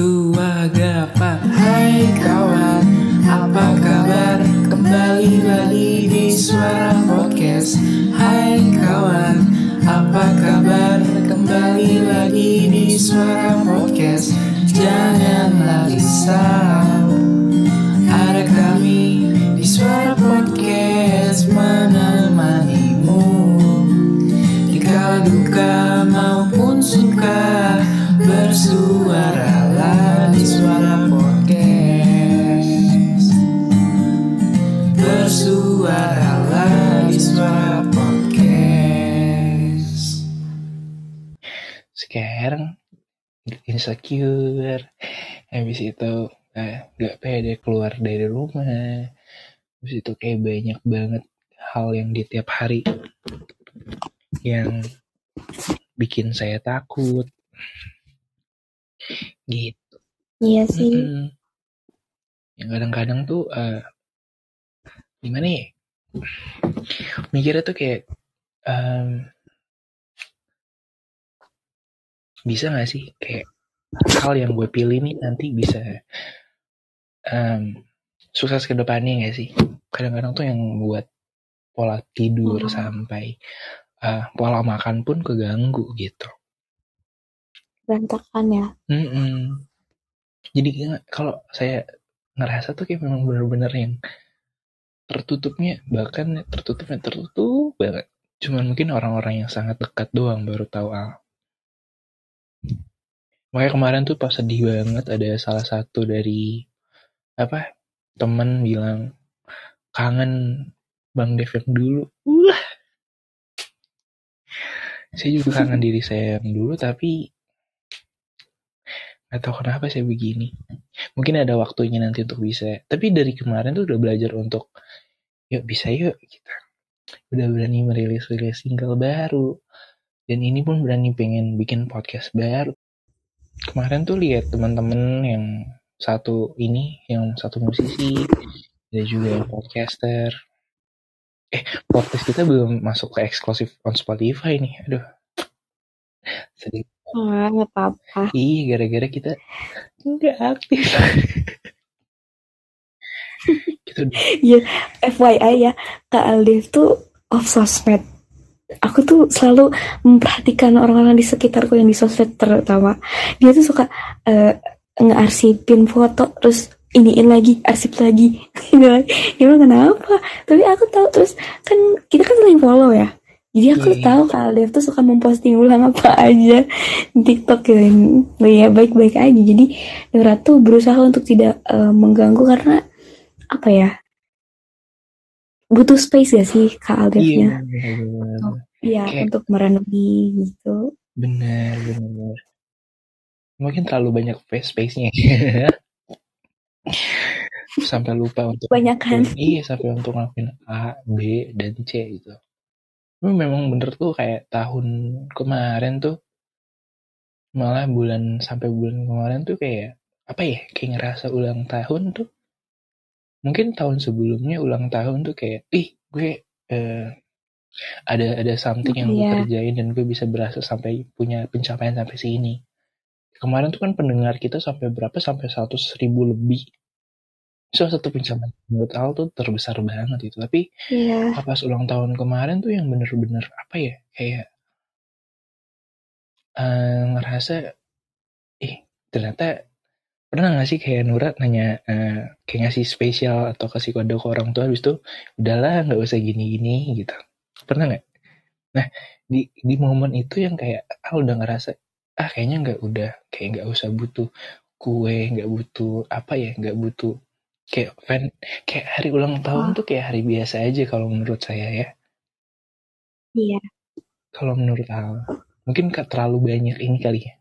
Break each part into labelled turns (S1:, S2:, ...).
S1: tua gapa. Hai kawan, apa kabar? Kembali lagi di Suara Podcast. Hai kawan, apa kabar? Kembali lagi di Suara Podcast. Janganlah risau Ada kami di Suara Podcast menemanimu. Di kala duka maupun suka
S2: sekarang insecure. Habis itu eh, gak pede keluar dari rumah. Habis itu kayak banyak banget hal yang di tiap hari yang bikin saya takut. Gitu.
S3: Iya sih.
S2: Mm-mm. yang kadang-kadang tuh eh, gimana ya? Mikirnya tuh kayak em, bisa gak sih kayak hal yang gue pilih nih nanti bisa em, sukses ke depannya gak sih kadang-kadang tuh yang buat pola tidur
S3: Hmm.
S2: sampai eh, pola makan pun keganggu gitu
S3: Berantakan ya.
S2: Mm-mm. Jadi nge- kalau saya ngerasa tuh kayak memang bener-bener yang tertutupnya bahkan tertutupnya tertutup banget. Cuman mungkin orang-orang yang sangat dekat doang baru tahu ah. Makanya kemarin tuh pas sedih banget ada salah satu dari apa temen bilang kangen Bang Dev yang dulu. Wah. Saya juga kangen diri saya yang dulu tapi tahu kenapa saya begini. Mungkin ada waktunya nanti untuk bisa. Tapi dari kemarin tuh udah belajar untuk yuk bisa yuk kita. Udah berani merilis-rilis single baru. Dan ini pun berani pengen bikin podcast baru. Kemarin tuh lihat teman-teman yang satu ini, yang satu musisi, ada juga yang podcaster. Eh, podcast kita belum masuk ke eksklusif on Spotify nih. Aduh. Sedih.
S3: Wah, nggak apa-apa.
S2: Ih, gara-gara kita nggak aktif. udah
S3: Iya, FYI ya, Kak Aldi tuh off sosmed. Aku tuh selalu memperhatikan orang-orang di sekitarku yang di sosmed terutama. Dia tuh suka eh, ngearsipin foto, terus iniin lagi, arsip lagi. Dia bilang kenapa? Tapi aku tahu terus kan kita kan saling follow ya. Jadi aku
S2: Iya.
S3: tahu Kak Aldev tuh suka memposting ulang apa aja di TikTok gitu. Ya baik-baik aja. Jadi Dora tuh berusaha untuk tidak eh, mengganggu karena apa ya? Butuh space gak sih Kak
S2: iya
S3: Aldevnya?
S2: benar.
S3: Iya,
S2: Kayak-
S3: untuk merenungi gitu.
S2: benar benar. Mungkin terlalu banyak face space nya sampai lupa untuk
S3: Kebanyakan.
S2: ngelakuin- iya sampai untuk ngelakuin A B dan C gitu. Tapi memang bener tuh kayak tahun kemarin tuh malah bulan sampai bulan kemarin tuh kayak apa ya kayak ngerasa ulang tahun tuh mungkin tahun sebelumnya ulang tahun tuh kayak ih gue eh, ada ada something yang gue
S3: Iya.
S2: kerjain dan gue bisa berasa sampai punya pencapaian sampai sini. Kemarin tuh kan pendengar kita sampai berapa? Sampai 100 ribu lebih. So satu pencapaian menurut Al tuh terbesar banget itu. Tapi
S3: Iya.
S2: pas ulang tahun kemarin tuh yang bener-bener apa ya? Kayak eh, ngerasa ih ternyata pernah gak sih kayak Nura nanya eh, kayak ngasih spesial atau kasih kode ke orang tua habis itu udahlah nggak usah gini-gini gitu pernah nggak nah di di momen itu yang kayak ah udah ngerasa ah kayaknya nggak udah kayak nggak usah butuh kue nggak butuh apa ya nggak butuh kayak fan kayak hari ulang tahun
S3: Wah.
S2: tuh kayak hari biasa aja kalau menurut saya ya
S3: Iya.
S2: kalau menurut Al mungkin terlalu banyak ini kali ya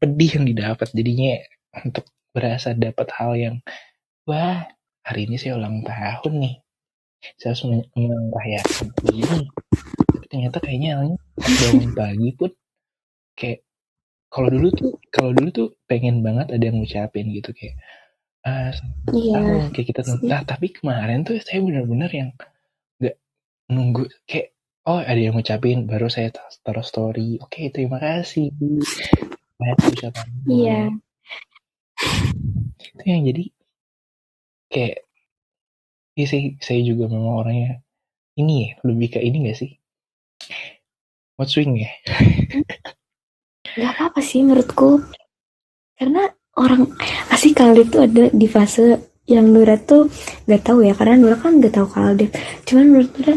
S2: pedih yang didapat jadinya untuk berasa dapat hal yang wah hari ini saya ulang tahun nih. Saya harus merayakan ini tapi ternyata kayaknya halnya bangun pagi pun kayak kalau dulu tuh kalau dulu tuh pengen banget ada yang ngucapin gitu kayak ah
S3: Iya.
S2: tahun kayak kita nah tapi kemarin tuh saya benar-benar yang nggak nunggu kayak oh ada yang ngucapin baru saya tar- taruh story. Oke terima kasih. Saya ucapan
S3: Iya.
S2: Itu yang jadi kayak ya saya, saya juga memang orangnya ini ya lebih ke ini gak sih mood swing ya
S3: Gak apa-apa sih menurutku. Karena orang asli Kaldif tuh ada di fase yang Nura tuh gak tahu ya. Karena Nura kan gak tahu Kaldif. Cuman menurut Nura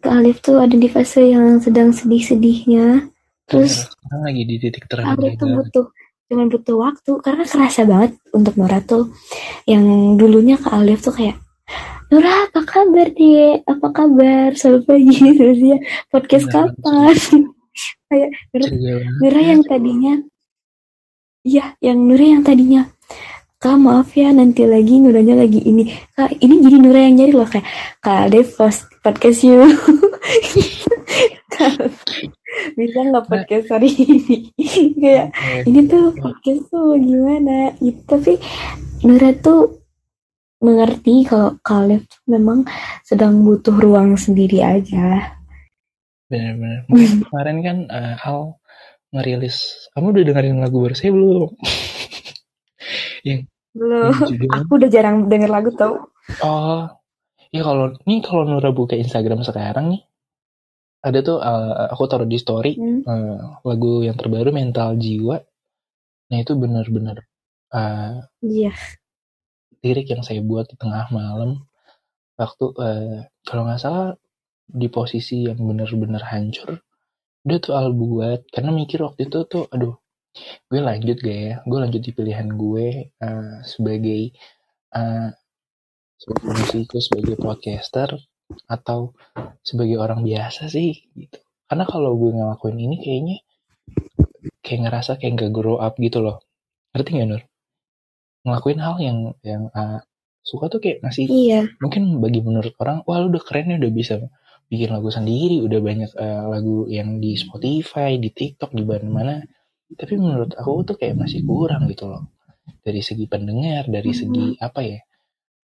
S3: Kaldif tuh ada di fase yang sedang sedih-sedihnya. Terus
S2: sekarang lagi di titik
S3: Kaldif
S2: terendah
S3: tuh butuh cuman butuh waktu karena kerasa banget untuk Nura tuh. Yang dulunya ke Alif tuh kayak Nura apa kabar deh apa kabar? Selalu pagi. Terus dia podcast
S2: Benar,
S3: kapan? Kayak Nura
S2: Ceria banget.
S3: Nura yang tadinya iya yang Nura yang tadinya Kak maaf ya nanti lagi Nuranya lagi ini. Kak ini jadi Nura yang nyari loh kayak Kak Dev podcast you bisa nggak podcast hari ini? Kayak ini tuh podcast tuh gimana? Gitu. Tapi Nura tuh mengerti kalau Kaleb tuh memang sedang butuh ruang sendiri aja.
S2: Mungkin kemarin kan eh, Al ngerilis kamu udah dengerin lagu baru saya belum?
S3: Belum.
S2: Yang judulnya
S3: aku udah jarang denger lagu tau.
S2: Oh, ya kalau nih kalau Nura buka Instagram sekarang nih, ada tuh eh, aku taruh di story
S3: Hmm.
S2: eh, lagu yang terbaru Mental Jiwa. Nah itu bener-bener eh,
S3: iya
S2: lirik yang saya buat di tengah malam waktu eh, kalau nggak salah di posisi yang bener-bener hancur. Udah tuh Al buat karena mikir waktu itu tuh, aduh, gue lanjut gak ya? Gue lanjut di pilihan gue eh, sebagai eh, sebagai musikus, sebagai podcaster, atau sebagai orang biasa sih gitu. Karena kalau gue ngelakuin ini kayaknya kayak ngerasa kayak gak grow up gitu loh. Ngerti gak Nur? Ngelakuin hal yang yang uh, suka tuh kayak masih
S3: iya
S2: mungkin bagi menurut orang wah lu udah keren ya udah bisa bikin lagu sendiri udah banyak uh, lagu yang di Spotify di TikTok di mana-mana tapi menurut aku tuh kayak masih kurang gitu loh dari segi pendengar dari segi apa ya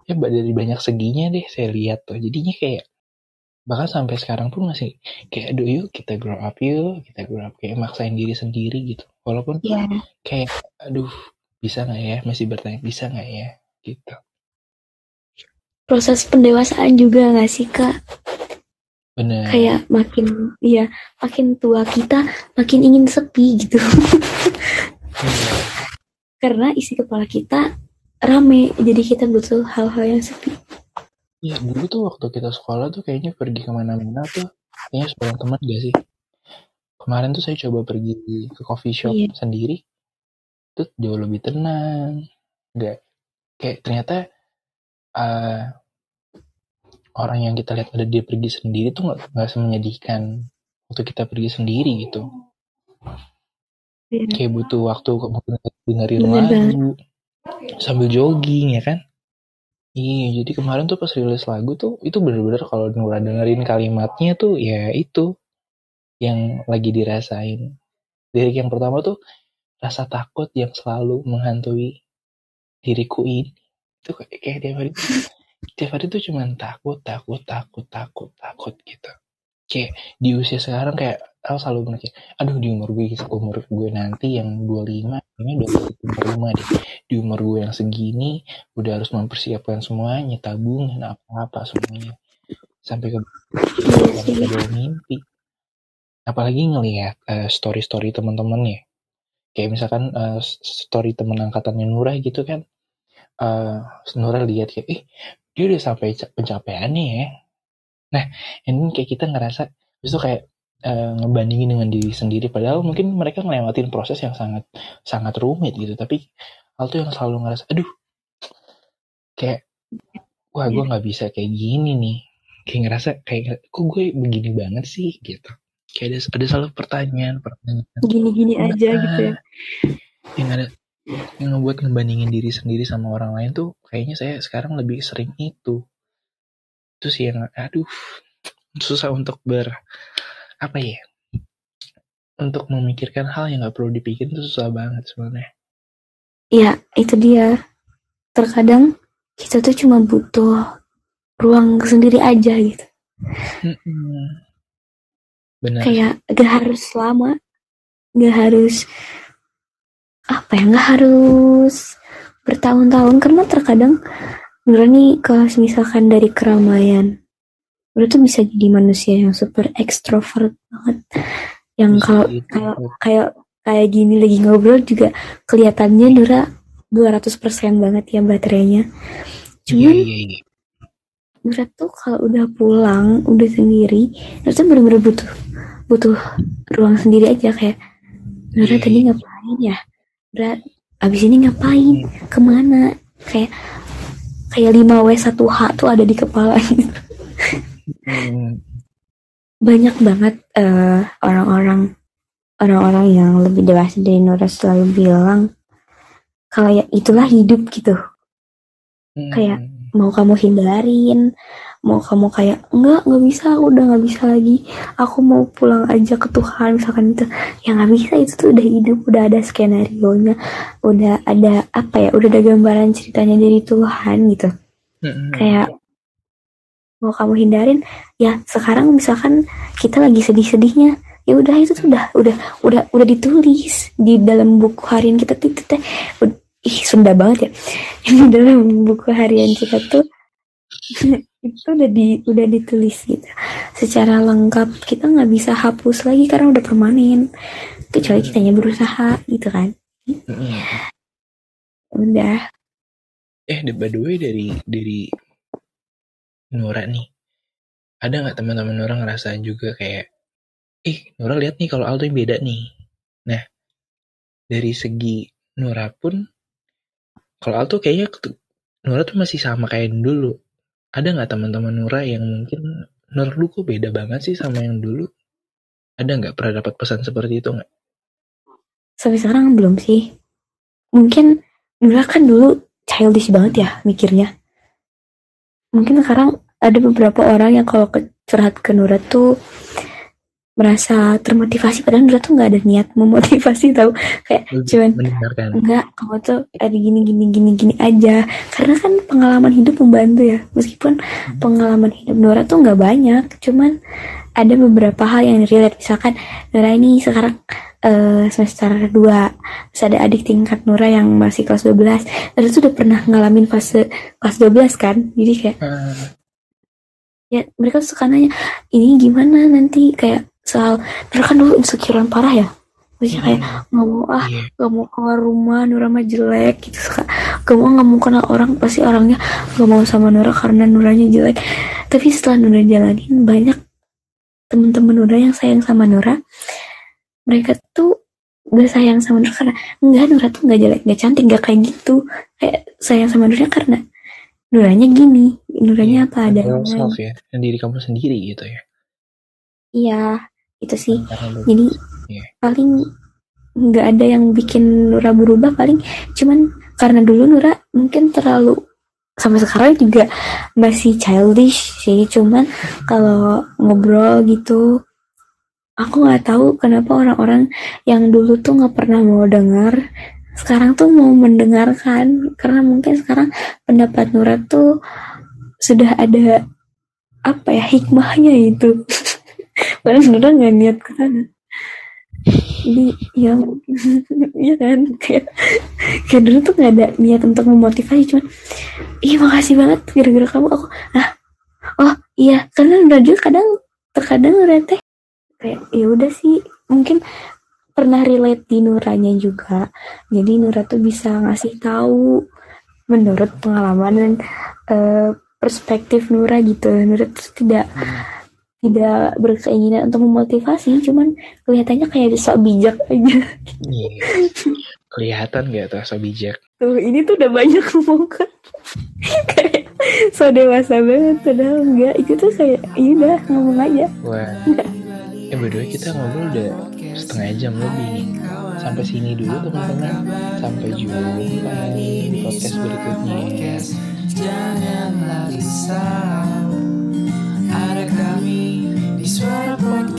S2: ya dari banyak seginya deh saya lihat tuh. Jadinya kayak bahkan sampai sekarang pun masih kayak aduh yuk kita grow up yuk kita grow up. Kayak maksain diri sendiri gitu. Walaupun
S3: iya.
S2: kayak aduh bisa nggak ya? Masih bertanya bisa nggak ya? Gitu.
S3: Proses pendewasaan juga nggak sih kak?
S2: Bener.
S3: Kayak makin iya makin tua kita makin ingin sepi gitu.
S2: Iya.
S3: karena isi kepala kita rame jadi kita butuh hal-hal yang sepi
S2: Iya, dulu tuh waktu kita sekolah tuh kayaknya pergi ke mana-mana tuh kayaknya sebarang teman gak sih? Kemarin tuh saya coba pergi ke coffee shop
S3: Iya.
S2: sendiri, tuh jauh lebih tenang. Gak kayak ternyata eh, orang yang kita lihat ada dia pergi sendiri tuh nggak nggak semenyedihkan waktu kita pergi sendiri gitu.
S3: Iya.
S2: Kayak butuh waktu mungkin dengerin lagu sambil jogging ya kan? Iya, jadi kemarin tuh pas rilis lagu tuh itu bener-bener kalau Nura dengerin kalimatnya tuh ya itu yang lagi dirasain. Lirik yang pertama tuh rasa takut yang selalu menghantui diriku ini. Itu kayak, kayak tiap hari tiap hari tuh cuman takut, takut, takut, takut, takut gitu. Kayak di usia sekarang kayak aku selalu mikir, aduh di umur gue umur gue nanti yang 25, kayaknya udah 25 deh. Di umur gue yang segini udah harus mempersiapkan semuanya, tabungan apa-apa semuanya. Sampai ke sampai ke mimpi. Apalagi ngelihat eh, story-story teman-temannya. Kayak misalkan eh, story teman angkatannya Nura gitu kan. eh Nura lihat kayak, eh dia udah sampai ca- pencapaiannya ya. Nah, ini kayak kita ngerasa, itu kayak eh, ngebandingin dengan diri sendiri. Padahal mungkin mereka ngelewatin proses yang sangat sangat rumit gitu. Tapi hal tuh yang selalu ngerasa, aduh, kayak, wah gue nggak bisa kayak gini nih. Kayak ngerasa kayak, kok gue begini banget sih? Gitu. Kayak ada, ada selalu pertanyaan, pertanyaan.
S3: Gini-gini aja gitu ya.
S2: yang ada yang ngebuat ngebandingin diri sendiri sama orang lain tuh kayaknya saya sekarang lebih sering itu. Itu sih yang aduh susah untuk ber apa ya untuk memikirkan hal yang nggak perlu dipikirin itu susah banget sebenarnya
S3: ya itu dia. Terkadang kita tuh cuma butuh ruang sendiri aja gitu.
S2: Benar.
S3: Kayak gak harus lama gak harus apa ya gak harus bertahun-tahun. Karena terkadang Nura nih kalau misalkan dari keramaian Nura tuh bisa jadi manusia yang super ekstrovert banget. Yang kalau kayak kayak kayak gini lagi ngobrol juga kelihatannya Nura 200% banget ya baterainya.
S2: Iya,
S3: cuman
S2: iya, iya.
S3: Nura tuh kalau udah pulang udah sendiri Nura tuh bener-bener butuh butuh ruang sendiri aja. Kayak Nura tadi ngapain ya? Nura abis ini ngapain? Ke mana? Kayak kayak 5 w 1 h tuh ada di kepala. Gitu. Banyak banget eh, orang-orang orang-orang yang lebih dewasa dari Nura selalu bilang kalau ya itulah hidup gitu.
S2: Hmm.
S3: Kayak mau kamu hindarin mau kamu kayak enggak nggak bisa aku udah nggak bisa lagi. Aku mau pulang aja ke Tuhan misalkan itu ya nggak bisa itu tuh udah hidup udah ada skenario nya udah ada apa ya udah ada gambaran ceritanya dari Tuhan gitu.
S2: Hmm,
S3: kayak mau kamu hindarin ya sekarang misalkan kita lagi sedih-sedihnya ya udah itu tuh udah udah udah udah ditulis di dalam buku harian kita tuh teh ih Sunda banget ya. Di dalam buku harian kita tuh itu udah di udah ditulis gitu. Secara lengkap kita nggak bisa hapus lagi karena udah permanen. Kecuali kitanya berusaha gitu kan.
S2: Hmm, hmm.
S3: udah.
S2: Eh, by the way dari dari Nora nih, ada nggak teman-teman Nora ngerasain juga kayak, ih Nora lihat nih kalau Aldo yang beda nih. Nah, dari segi Nora pun, kalau Aldo kayaknya Nora tuh masih sama kayak dulu. Ada nggak teman-teman Nora yang mungkin Nora lu kok beda banget sih sama yang dulu? Ada nggak pernah dapat pesan seperti itu nggak?
S3: sampai sekarang belum sih mungkin Nura kan dulu childish banget ya mikirnya mungkin sekarang ada beberapa orang yang kalau curhat ke Nura tuh merasa termotivasi padahal Nura tuh nggak ada niat memotivasi tahu kayak cuman
S2: mendengarkan.
S3: enggak kamu tuh ada gini gini gini gini aja. Karena kan pengalaman hidup membantu ya. Meskipun pengalaman hidup Nora tuh nggak banyak cuman ada beberapa hal yang relate. Misalkan Nora ini sekarang eh, semester 2 terus ada adik tingkat Nora yang masih kelas 12 Nora tuh udah pernah ngalamin fase kelas 12 kan? Jadi kayak
S2: Ah,
S3: ya mereka suka nanya ini gimana nanti? Kayak soal Nora kan dulu insecurean parah ya? Maksudnya kayak nggak mau ah
S2: iya.
S3: gak mau keluar rumah Nura mah jelek gitu. Suka gak mau gak mau kenal orang pasti orangnya gak mau sama Nura karena Nuranya jelek. Tapi setelah Nura jalanin banyak temen-temen Nura yang sayang sama Nura. Mereka tuh gak sayang sama Nura karena enggak Nura tuh gak jelek gak cantik gak kayak gitu. Kayak sayang sama Nura karena Nuranya gini Nuranya
S2: Iya,
S3: apa
S2: Yourself
S3: adanya.
S2: ya, dan diri kamu sendiri gitu ya.
S3: iya itu sih. Jadi
S2: Iya.
S3: paling nggak ada yang bikin Nura berubah paling. Cuman karena dulu Nura mungkin terlalu sampai sekarang juga masih childish sih. Cuman kalau ngobrol gitu aku nggak tahu kenapa orang-orang yang dulu tuh nggak pernah mau dengar sekarang tuh mau mendengarkan. Karena mungkin sekarang pendapat Nura tuh sudah ada apa ya hikmahnya itu padahal Nura nggak niat ke sana. Jadi ya iya kan? Kayak kayak dulu tuh nggak ada niat untuk memotivasi cuman iya makasih banget gara-gara kamu. Aku ah oh iya karena udah juga kadang terkadang teh kayak ya udah sih mungkin pernah relate di Nuranya juga. Jadi Nura tuh bisa ngasih tahu menurut pengalaman dan eh, perspektif Nura gitu. Nura tuh tidak tidak berkeinginan untuk memotivasi cuman kelihatannya kayak sok bijak aja
S2: Iya. Kelihatan gak tuh so bijak?
S3: tuh ini tuh udah banyak ngomong kan kayak so dewasa banget padahal enggak itu tuh kayak iya udah ngomong aja
S2: Wah. Eh by the way, kita ngobrol udah setengah jam lebih nih. Sampai sini dulu teman-teman. Sampai jumpa di podcast berikutnya.
S1: Janganlah risau Ada kami di suara